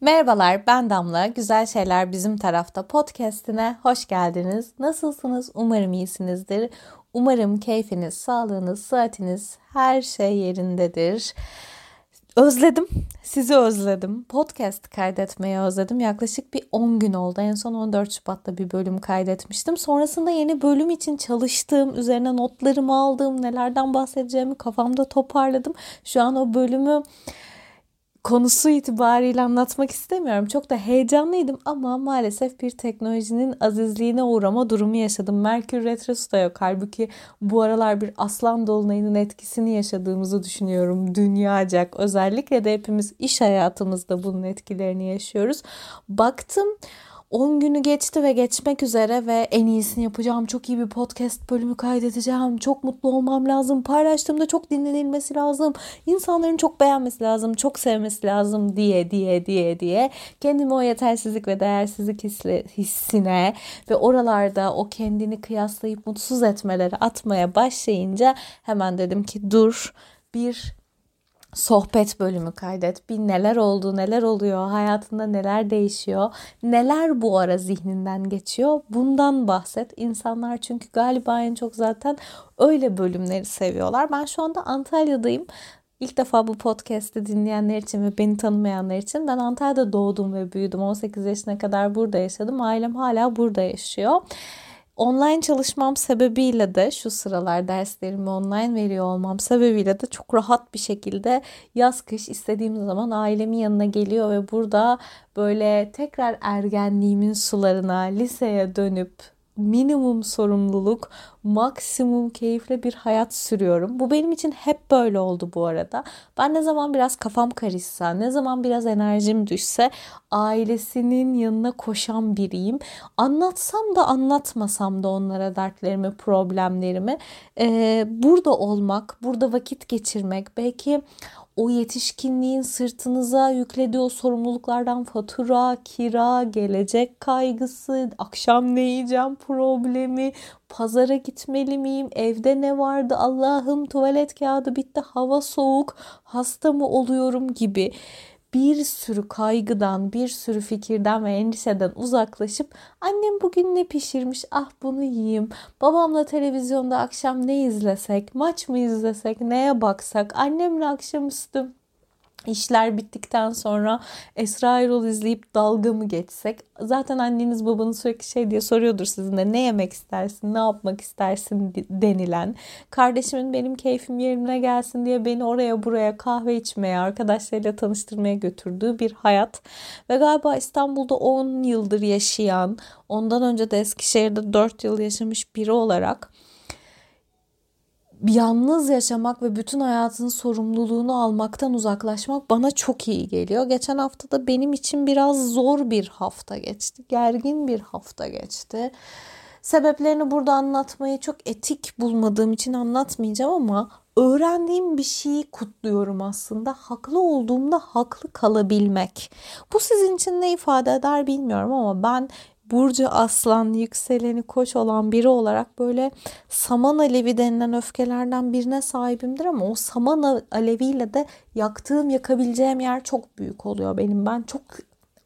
Merhabalar ben Damla. Güzel Şeyler Bizim Tarafta podcastine hoş geldiniz. Nasılsınız? Umarım iyisinizdir. Umarım keyfiniz, sağlığınız, sıhhatiniz her şey yerindedir. Özledim. Sizi özledim. Podcast kaydetmeyi özledim. Yaklaşık bir 10 gün oldu. En son 14 Şubat'ta bir bölüm kaydetmiştim. Sonrasında yeni bölüm için çalıştım. Üzerine notlarımı aldım. Nelerden bahsedeceğimi kafamda toparladım. Şu an o bölümü konusu itibariyle anlatmak istemiyorum. Çok da heyecanlıydım ama maalesef bir teknolojinin azizliğine uğrama durumu yaşadım. Merkür Retrosu da yok. Halbuki bu aralar bir aslan dolunayının etkisini yaşadığımızı düşünüyorum dünyacak. Özellikle de hepimiz iş hayatımızda bunun etkilerini yaşıyoruz. Baktım 10 günü geçti ve geçmek üzere ve en iyisini yapacağım. Çok iyi bir podcast bölümü kaydedeceğim. Çok mutlu olmam lazım. Paylaştığımda çok dinlenilmesi lazım. İnsanların çok beğenmesi lazım. Çok sevmesi lazım diye diye diye diye. Kendimi o yetersizlik ve değersizlik hissine ve oralarda o kendini kıyaslayıp mutsuz etmeleri atmaya başlayınca hemen dedim ki dur bir sohbet bölümü kaydet. Bir neler oldu, neler oluyor, hayatında neler değişiyor, neler bu ara zihninden geçiyor. Bundan bahset. İnsanlar çünkü galiba en çok zaten öyle bölümleri seviyorlar. Ben şu anda Antalya'dayım. İlk defa bu podcast'i dinleyenler için ve beni tanımayanlar için ben Antalya'da doğdum ve büyüdüm. 18 yaşına kadar burada yaşadım. Ailem hala burada yaşıyor. Online çalışmam sebebiyle de şu sıralar derslerimi online veriyor olmam sebebiyle de çok rahat bir şekilde yaz kış istediğim zaman ailemin yanına geliyor ve burada böyle tekrar ergenliğimin sularına liseye dönüp minimum sorumluluk, maksimum keyifle bir hayat sürüyorum. Bu benim için hep böyle oldu bu arada. Ben ne zaman biraz kafam karışsa, ne zaman biraz enerjim düşse ailesinin yanına koşan biriyim. Anlatsam da anlatmasam da onlara dertlerimi, problemlerimi. Ee, burada olmak, burada vakit geçirmek, belki o yetişkinliğin sırtınıza yüklediği o sorumluluklardan fatura, kira, gelecek kaygısı, akşam ne yiyeceğim problemi, pazara gitmeli miyim, evde ne vardı, Allah'ım tuvalet kağıdı bitti, hava soğuk, hasta mı oluyorum gibi bir sürü kaygıdan, bir sürü fikirden ve endişeden uzaklaşıp annem bugün ne pişirmiş? Ah bunu yiyeyim. Babamla televizyonda akşam ne izlesek, maç mı izlesek, neye baksak, annemle akşamüstü İşler bittikten sonra Esra Erol izleyip dalga mı geçsek? Zaten anneniz babanız sürekli şey diye soruyordur sizinle ne yemek istersin, ne yapmak istersin denilen. Kardeşimin benim keyfim yerine gelsin diye beni oraya buraya kahve içmeye, arkadaşlarıyla tanıştırmaya götürdüğü bir hayat. Ve galiba İstanbul'da 10 yıldır yaşayan, ondan önce de Eskişehir'de 4 yıl yaşamış biri olarak yalnız yaşamak ve bütün hayatın sorumluluğunu almaktan uzaklaşmak bana çok iyi geliyor. Geçen hafta da benim için biraz zor bir hafta geçti. Gergin bir hafta geçti. Sebeplerini burada anlatmayı çok etik bulmadığım için anlatmayacağım ama öğrendiğim bir şeyi kutluyorum aslında. Haklı olduğumda haklı kalabilmek. Bu sizin için ne ifade eder bilmiyorum ama ben burcu aslan, yükseleni koç olan biri olarak böyle saman alevi denilen öfkelerden birine sahibimdir ama o saman aleviyle de yaktığım, yakabileceğim yer çok büyük oluyor benim. Ben çok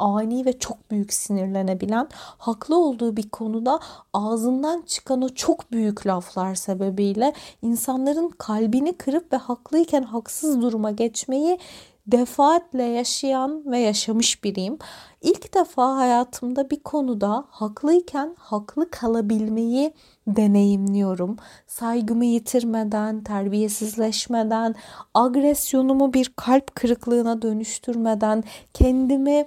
ani ve çok büyük sinirlenebilen, haklı olduğu bir konuda ağzından çıkan o çok büyük laflar sebebiyle insanların kalbini kırıp ve haklıyken haksız duruma geçmeyi defaatle yaşayan ve yaşamış biriyim. İlk defa hayatımda bir konuda haklıyken haklı kalabilmeyi deneyimliyorum. Saygımı yitirmeden, terbiyesizleşmeden, agresyonumu bir kalp kırıklığına dönüştürmeden, kendimi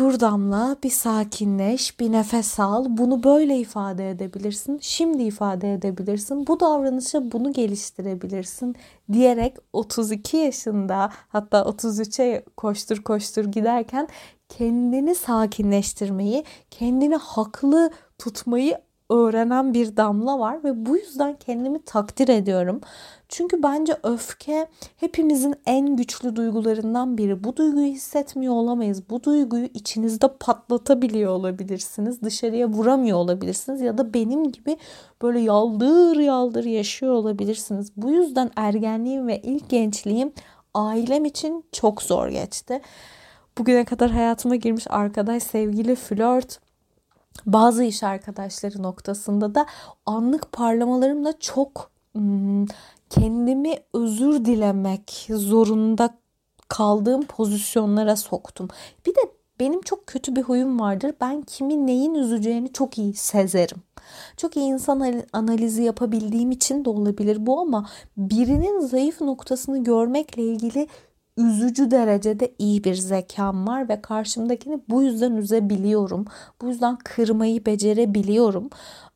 Dur Damla bir sakinleş, bir nefes al. Bunu böyle ifade edebilirsin. Şimdi ifade edebilirsin. Bu davranışa bunu geliştirebilirsin diyerek 32 yaşında hatta 33'e koştur koştur giderken kendini sakinleştirmeyi, kendini haklı tutmayı öğrenen bir damla var ve bu yüzden kendimi takdir ediyorum. Çünkü bence öfke hepimizin en güçlü duygularından biri. Bu duyguyu hissetmiyor olamayız. Bu duyguyu içinizde patlatabiliyor olabilirsiniz. Dışarıya vuramıyor olabilirsiniz ya da benim gibi böyle yaldır yaldır yaşıyor olabilirsiniz. Bu yüzden ergenliğim ve ilk gençliğim ailem için çok zor geçti. bugüne kadar hayatıma girmiş arkadaş, sevgili, flört, bazı iş arkadaşları noktasında da anlık parlamalarımla çok kendimi özür dilemek zorunda kaldığım pozisyonlara soktum. Bir de benim çok kötü bir huyum vardır. Ben kimin neyin üzeceğini çok iyi sezerim. Çok iyi insan analizi yapabildiğim için de olabilir bu ama birinin zayıf noktasını görmekle ilgili üzücü derecede iyi bir zekam var ve karşımdakini bu yüzden üzebiliyorum. Bu yüzden kırmayı becerebiliyorum.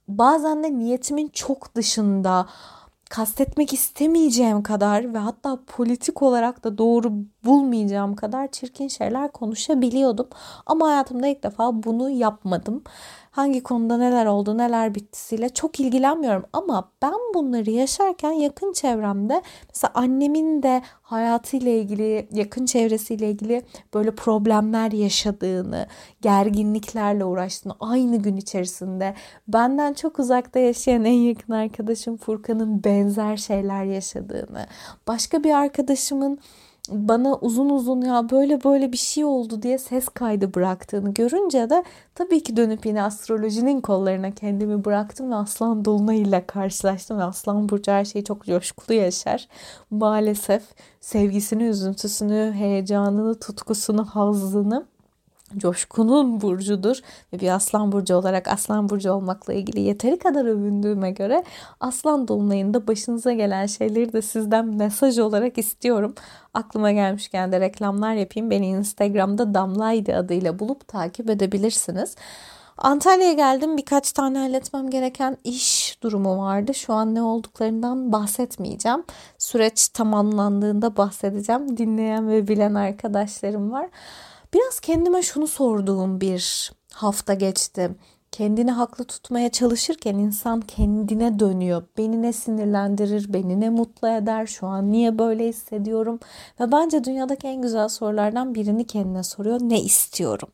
Bazen de niyetimin çok dışında kastetmek istemeyeceğim kadar ve hatta politik olarak da doğru bulmayacağım kadar çirkin şeyler konuşabiliyordum. Ama hayatımda ilk defa bunu yapmadım hangi konuda neler oldu, neler bittisiyle çok ilgilenmiyorum. Ama ben bunları yaşarken yakın çevremde mesela annemin de hayatıyla ilgili, yakın çevresiyle ilgili böyle problemler yaşadığını, gerginliklerle uğraştığını aynı gün içerisinde benden çok uzakta yaşayan en yakın arkadaşım Furkan'ın benzer şeyler yaşadığını, başka bir arkadaşımın bana uzun uzun ya böyle böyle bir şey oldu diye ses kaydı bıraktığını görünce de tabii ki dönüp yine astrolojinin kollarına kendimi bıraktım ve Aslan Dolunay ile karşılaştım ve Aslan Burcu her şeyi çok coşkulu yaşar. Maalesef sevgisini, üzüntüsünü, heyecanını, tutkusunu, hazzını coşkunun burcudur ve bir aslan burcu olarak aslan burcu olmakla ilgili yeteri kadar övündüğüme göre aslan dolunayında başınıza gelen şeyleri de sizden mesaj olarak istiyorum. Aklıma gelmişken de reklamlar yapayım. Beni Instagram'da Damlaydı adıyla bulup takip edebilirsiniz. Antalya'ya geldim. Birkaç tane halletmem gereken iş durumu vardı. Şu an ne olduklarından bahsetmeyeceğim. Süreç tamamlandığında bahsedeceğim. Dinleyen ve bilen arkadaşlarım var. Biraz kendime şunu sorduğum bir hafta geçti kendini haklı tutmaya çalışırken insan kendine dönüyor. Beni ne sinirlendirir, beni ne mutlu eder, şu an niye böyle hissediyorum? Ve bence dünyadaki en güzel sorulardan birini kendine soruyor. Ne istiyorum?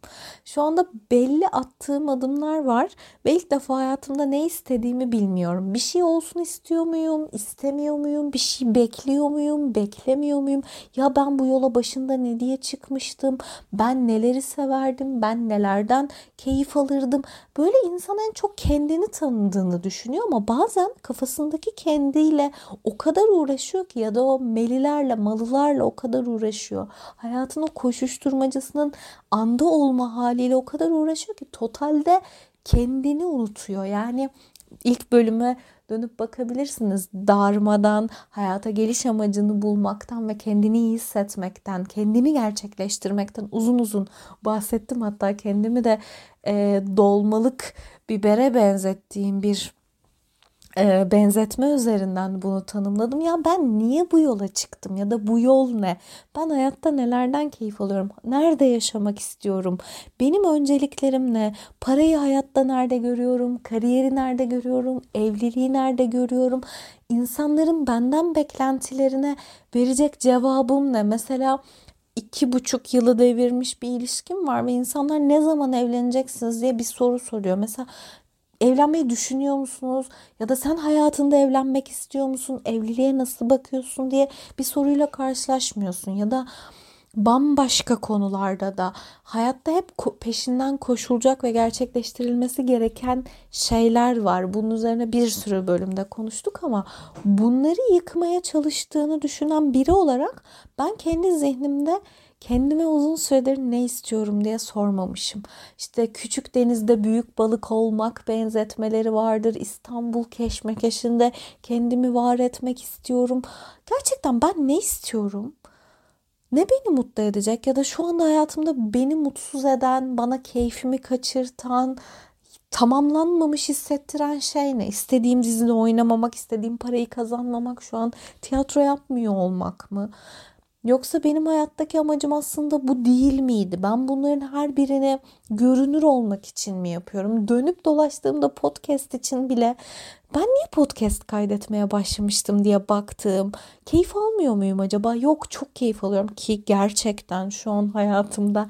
Şu anda belli attığım adımlar var ve ilk defa hayatımda ne istediğimi bilmiyorum. Bir şey olsun istiyor muyum, istemiyor muyum? Bir şey bekliyor muyum, beklemiyor muyum? Ya ben bu yola başında ne diye çıkmıştım? Ben neleri severdim? Ben nelerden keyif alırdım? Böyle böyle insan en çok kendini tanıdığını düşünüyor ama bazen kafasındaki kendiyle o kadar uğraşıyor ki ya da o melilerle, malılarla o kadar uğraşıyor. Hayatın o koşuşturmacasının anda olma haliyle o kadar uğraşıyor ki totalde kendini unutuyor. Yani ilk bölüme dönüp bakabilirsiniz. Darmadan, hayata geliş amacını bulmaktan ve kendini iyi hissetmekten, kendini gerçekleştirmekten uzun uzun bahsettim. Hatta kendimi de e, dolmalık bibere benzettiğim bir benzetme üzerinden bunu tanımladım. Ya ben niye bu yola çıktım ya da bu yol ne? Ben hayatta nelerden keyif alıyorum? Nerede yaşamak istiyorum? Benim önceliklerim ne? Parayı hayatta nerede görüyorum? Kariyeri nerede görüyorum? Evliliği nerede görüyorum? İnsanların benden beklentilerine verecek cevabım ne? Mesela iki buçuk yılı devirmiş bir ilişkim var ve insanlar ne zaman evleneceksiniz diye bir soru soruyor. Mesela evlenmeyi düşünüyor musunuz? Ya da sen hayatında evlenmek istiyor musun? Evliliğe nasıl bakıyorsun diye bir soruyla karşılaşmıyorsun. Ya da bambaşka konularda da hayatta hep peşinden koşulacak ve gerçekleştirilmesi gereken şeyler var. Bunun üzerine bir sürü bölümde konuştuk ama bunları yıkmaya çalıştığını düşünen biri olarak ben kendi zihnimde kendime uzun süredir ne istiyorum diye sormamışım. İşte küçük denizde büyük balık olmak benzetmeleri vardır. İstanbul keşmekeşinde kendimi var etmek istiyorum. Gerçekten ben ne istiyorum? Ne beni mutlu edecek ya da şu anda hayatımda beni mutsuz eden, bana keyfimi kaçırtan, tamamlanmamış hissettiren şey ne? İstediğim dizide oynamamak, istediğim parayı kazanmamak, şu an tiyatro yapmıyor olmak mı? Yoksa benim hayattaki amacım aslında bu değil miydi? Ben bunların her birini görünür olmak için mi yapıyorum? Dönüp dolaştığımda podcast için bile ben niye podcast kaydetmeye başlamıştım diye baktım. Keyif almıyor muyum acaba? Yok çok keyif alıyorum ki gerçekten şu an hayatımda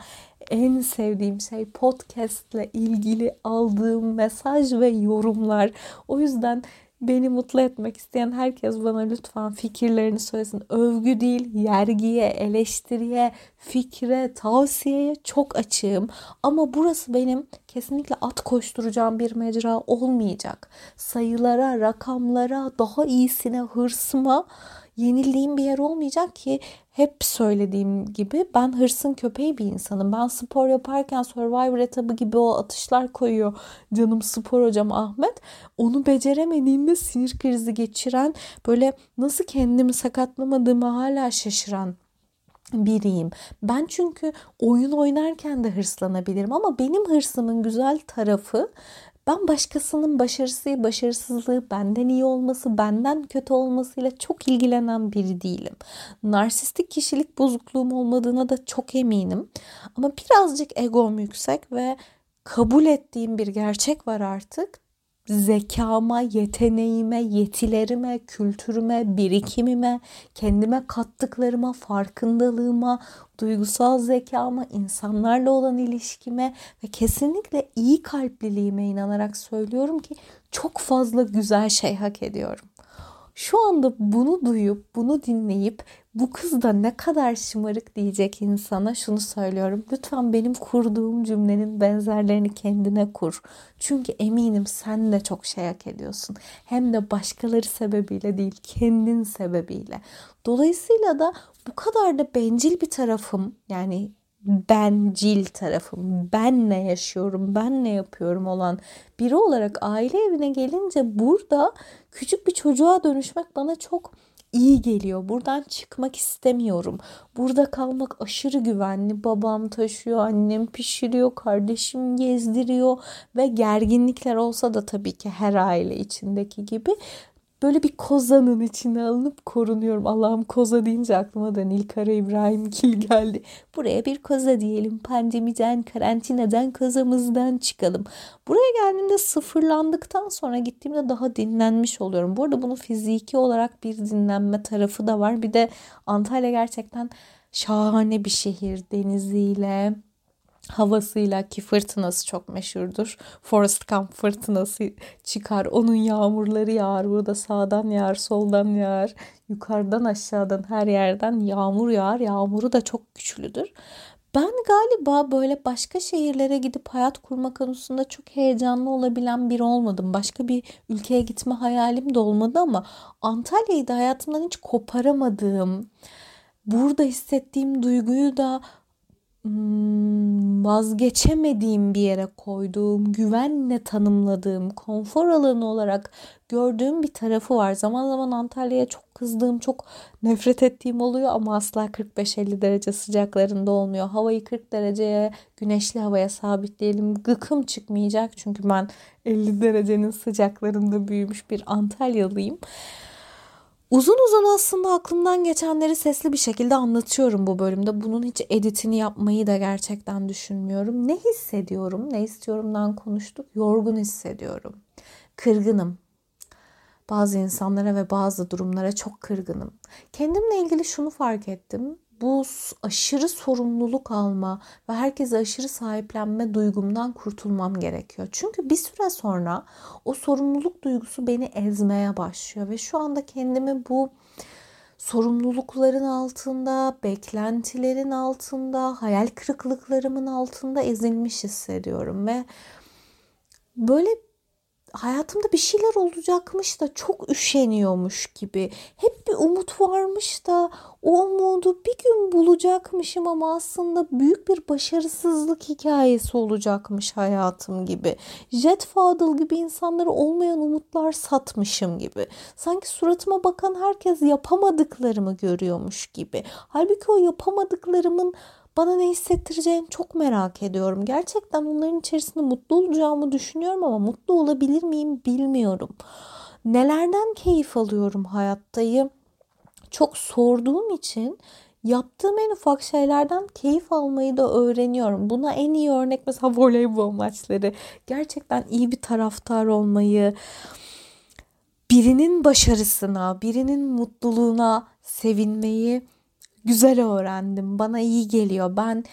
en sevdiğim şey podcastle ilgili aldığım mesaj ve yorumlar. O yüzden Beni mutlu etmek isteyen herkes bana lütfen fikirlerini söylesin. Övgü değil, yergiye, eleştiriye, fikre, tavsiyeye çok açığım. Ama burası benim kesinlikle at koşturacağım bir mecra olmayacak. Sayılara, rakamlara, daha iyisine, hırsıma yenildiğim bir yer olmayacak ki hep söylediğim gibi ben hırsın köpeği bir insanım. Ben spor yaparken Survivor etabı gibi o atışlar koyuyor canım spor hocam Ahmet. Onu beceremediğimde sinir krizi geçiren böyle nasıl kendimi sakatlamadığımı hala şaşıran biriyim. Ben çünkü oyun oynarken de hırslanabilirim ama benim hırsımın güzel tarafı ben başkasının başarısı, başarısızlığı, benden iyi olması, benden kötü olmasıyla çok ilgilenen biri değilim. Narsistik kişilik bozukluğum olmadığına da çok eminim. Ama birazcık egom yüksek ve kabul ettiğim bir gerçek var artık zekama, yeteneğime, yetilerime, kültürüme, birikimime, kendime kattıklarıma, farkındalığıma, duygusal zekama, insanlarla olan ilişkime ve kesinlikle iyi kalpliliğime inanarak söylüyorum ki çok fazla güzel şey hak ediyorum. Şu anda bunu duyup, bunu dinleyip bu kız da ne kadar şımarık diyecek insana şunu söylüyorum. Lütfen benim kurduğum cümlenin benzerlerini kendine kur. Çünkü eminim sen de çok şey hak ediyorsun. Hem de başkaları sebebiyle değil, kendin sebebiyle. Dolayısıyla da bu kadar da bencil bir tarafım yani bencil tarafım, ben ne yaşıyorum, ben ne yapıyorum olan biri olarak aile evine gelince burada küçük bir çocuğa dönüşmek bana çok iyi geliyor. Buradan çıkmak istemiyorum. Burada kalmak aşırı güvenli. Babam taşıyor, annem pişiriyor, kardeşim gezdiriyor ve gerginlikler olsa da tabii ki her aile içindeki gibi böyle bir kozanın içine alınıp korunuyorum. Allah'ım koza deyince aklıma da Nilkara İbrahim Kil geldi. Buraya bir koza diyelim. Pandemiden, karantinadan, kozamızdan çıkalım. Buraya geldiğimde sıfırlandıktan sonra gittiğimde daha dinlenmiş oluyorum. Bu arada bunun fiziki olarak bir dinlenme tarafı da var. Bir de Antalya gerçekten şahane bir şehir deniziyle, havasıyla ki fırtınası çok meşhurdur. Forest Camp fırtınası çıkar. Onun yağmurları yağar. Burada sağdan yağar, soldan yağar. Yukarıdan aşağıdan her yerden yağmur yağar. Yağmuru da çok güçlüdür. Ben galiba böyle başka şehirlere gidip hayat kurma konusunda çok heyecanlı olabilen biri olmadım. Başka bir ülkeye gitme hayalim de olmadı ama Antalya'yı da hayatımdan hiç koparamadığım, burada hissettiğim duyguyu da vazgeçemediğim bir yere koyduğum, güvenle tanımladığım, konfor alanı olarak gördüğüm bir tarafı var. Zaman zaman Antalya'ya çok kızdığım, çok nefret ettiğim oluyor ama asla 45-50 derece sıcaklarında olmuyor. Havayı 40 dereceye, güneşli havaya sabitleyelim. Gıkım çıkmayacak çünkü ben 50 derecenin sıcaklarında büyümüş bir Antalyalıyım. Uzun uzun aslında aklımdan geçenleri sesli bir şekilde anlatıyorum bu bölümde. Bunun hiç editini yapmayı da gerçekten düşünmüyorum. Ne hissediyorum, ne istiyorumdan konuştuk. Yorgun hissediyorum. Kırgınım. Bazı insanlara ve bazı durumlara çok kırgınım. Kendimle ilgili şunu fark ettim bu aşırı sorumluluk alma ve herkese aşırı sahiplenme duygumdan kurtulmam gerekiyor. Çünkü bir süre sonra o sorumluluk duygusu beni ezmeye başlıyor ve şu anda kendimi bu sorumlulukların altında, beklentilerin altında, hayal kırıklıklarımın altında ezilmiş hissediyorum ve böyle hayatımda bir şeyler olacakmış da çok üşeniyormuş gibi. Hep bir umut varmış da o umudu bir gün bulacakmışım ama aslında büyük bir başarısızlık hikayesi olacakmış hayatım gibi. Jet Fadıl gibi insanlara olmayan umutlar satmışım gibi. Sanki suratıma bakan herkes yapamadıklarımı görüyormuş gibi. Halbuki o yapamadıklarımın bana ne hissettireceğini çok merak ediyorum. Gerçekten onların içerisinde mutlu olacağımı düşünüyorum ama mutlu olabilir miyim bilmiyorum. Nelerden keyif alıyorum hayattayı çok sorduğum için yaptığım en ufak şeylerden keyif almayı da öğreniyorum. Buna en iyi örnek mesela voleybol maçları. Gerçekten iyi bir taraftar olmayı, birinin başarısına, birinin mutluluğuna sevinmeyi güzel öğrendim. Bana iyi geliyor. Ben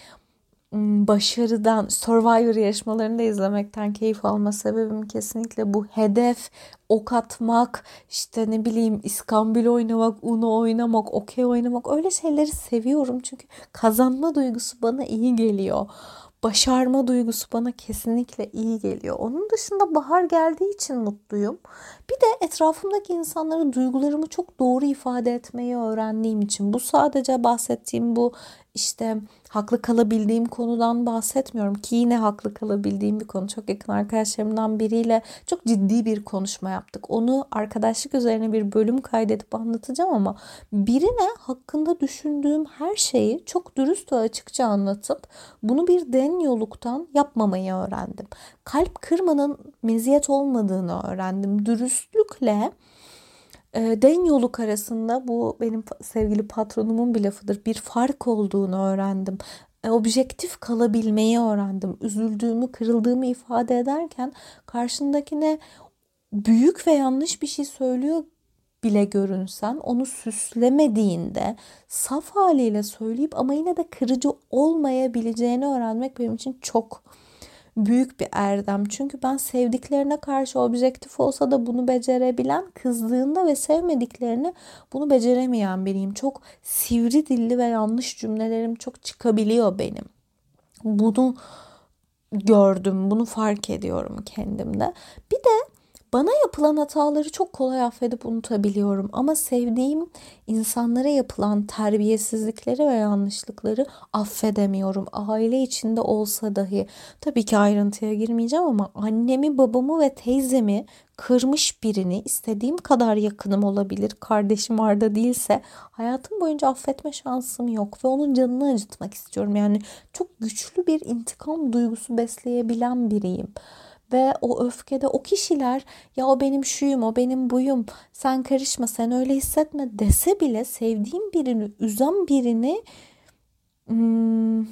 başarıdan, Survivor yarışmalarını da izlemekten keyif alma sebebim kesinlikle bu hedef, ok atmak, işte ne bileyim iskambil oynamak, uno oynamak, okey oynamak öyle şeyleri seviyorum. Çünkü kazanma duygusu bana iyi geliyor başarma duygusu bana kesinlikle iyi geliyor. Onun dışında bahar geldiği için mutluyum. Bir de etrafımdaki insanlara duygularımı çok doğru ifade etmeyi öğrendiğim için. Bu sadece bahsettiğim bu işte haklı kalabildiğim konudan bahsetmiyorum ki yine haklı kalabildiğim bir konu. Çok yakın arkadaşlarımdan biriyle çok ciddi bir konuşma yaptık. Onu arkadaşlık üzerine bir bölüm kaydedip anlatacağım ama birine hakkında düşündüğüm her şeyi çok dürüst ve açıkça anlatıp bunu bir den yoluktan yapmamayı öğrendim. Kalp kırmanın meziyet olmadığını öğrendim. Dürüstlükle den yoluk arasında bu benim sevgili patronumun bir lafıdır. Bir fark olduğunu öğrendim. E, objektif kalabilmeyi öğrendim. Üzüldüğümü, kırıldığımı ifade ederken karşındakine büyük ve yanlış bir şey söylüyor bile görünsen onu süslemediğinde saf haliyle söyleyip ama yine de kırıcı olmayabileceğini öğrenmek benim için çok büyük bir erdem. Çünkü ben sevdiklerine karşı objektif olsa da bunu becerebilen, kızdığında ve sevmediklerini bunu beceremeyen biriyim. Çok sivri dilli ve yanlış cümlelerim çok çıkabiliyor benim. Bunu gördüm, bunu fark ediyorum kendimde. Bir de bana yapılan hataları çok kolay affedip unutabiliyorum ama sevdiğim insanlara yapılan terbiyesizlikleri ve yanlışlıkları affedemiyorum. Aile içinde olsa dahi tabii ki ayrıntıya girmeyeceğim ama annemi, babamı ve teyzemi kırmış birini istediğim kadar yakınım olabilir. Kardeşim Arda değilse hayatım boyunca affetme şansım yok ve onun canını acıtmak istiyorum. Yani çok güçlü bir intikam duygusu besleyebilen biriyim ve o öfkede o kişiler ya o benim şuyum o benim buyum sen karışma sen öyle hissetme dese bile sevdiğim birini üzen birini hmm,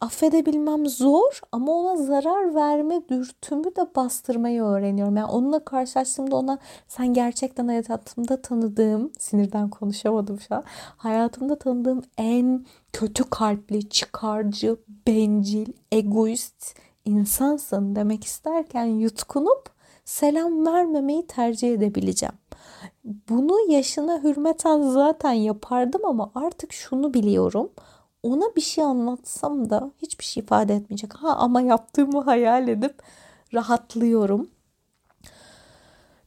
affedebilmem zor ama ona zarar verme dürtümü de bastırmayı öğreniyorum. Yani onunla karşılaştığımda ona sen gerçekten hayatımda tanıdığım, sinirden konuşamadım şu an. Hayatımda tanıdığım en kötü kalpli, çıkarcı, bencil, egoist insansın demek isterken yutkunup selam vermemeyi tercih edebileceğim. Bunu yaşına hürmeten zaten yapardım ama artık şunu biliyorum. Ona bir şey anlatsam da hiçbir şey ifade etmeyecek. Ha ama yaptığımı hayal edip rahatlıyorum.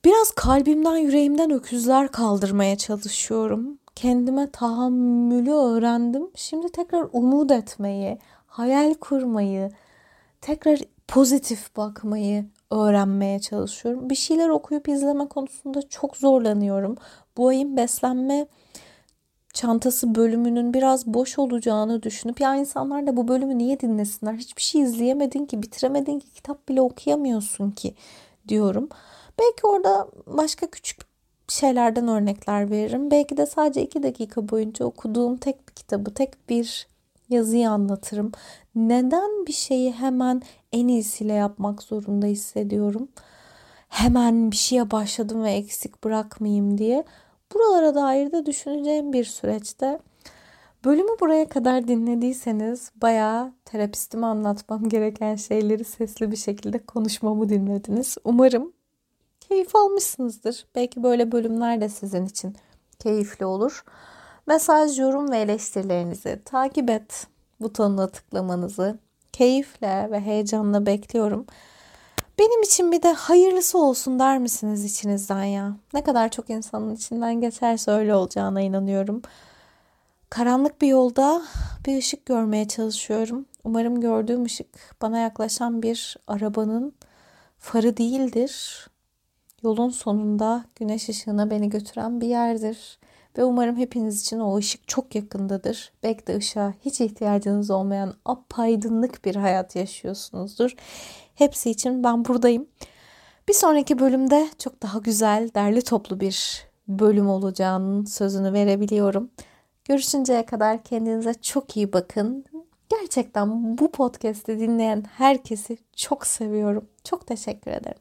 Biraz kalbimden, yüreğimden öküzler kaldırmaya çalışıyorum. Kendime tahammülü öğrendim. Şimdi tekrar umut etmeyi, hayal kurmayı, tekrar pozitif bakmayı öğrenmeye çalışıyorum. Bir şeyler okuyup izleme konusunda çok zorlanıyorum. Bu ayın beslenme çantası bölümünün biraz boş olacağını düşünüp ya insanlar da bu bölümü niye dinlesinler? Hiçbir şey izleyemedin ki, bitiremedin ki, kitap bile okuyamıyorsun ki diyorum. Belki orada başka küçük şeylerden örnekler veririm. Belki de sadece iki dakika boyunca okuduğum tek bir kitabı, tek bir yazıyı anlatırım. Neden bir şeyi hemen en iyisiyle yapmak zorunda hissediyorum? Hemen bir şeye başladım ve eksik bırakmayayım diye. Buralara dair de düşüneceğim bir süreçte Bölümü buraya kadar dinlediyseniz bayağı terapistime anlatmam gereken şeyleri sesli bir şekilde konuşmamı dinlediniz. Umarım keyif almışsınızdır. Belki böyle bölümler de sizin için keyifli olur. Mesaj, yorum ve eleştirilerinizi takip et butonuna tıklamanızı keyifle ve heyecanla bekliyorum. Benim için bir de hayırlısı olsun der misiniz içinizden ya? Ne kadar çok insanın içinden geçerse öyle olacağına inanıyorum. Karanlık bir yolda bir ışık görmeye çalışıyorum. Umarım gördüğüm ışık bana yaklaşan bir arabanın farı değildir. Yolun sonunda güneş ışığına beni götüren bir yerdir. Ve umarım hepiniz için o ışık çok yakındadır. Belki de ışığa hiç ihtiyacınız olmayan apaydınlık bir hayat yaşıyorsunuzdur. Hepsi için ben buradayım. Bir sonraki bölümde çok daha güzel, derli toplu bir bölüm olacağının sözünü verebiliyorum. Görüşünceye kadar kendinize çok iyi bakın. Gerçekten bu podcast'i dinleyen herkesi çok seviyorum. Çok teşekkür ederim.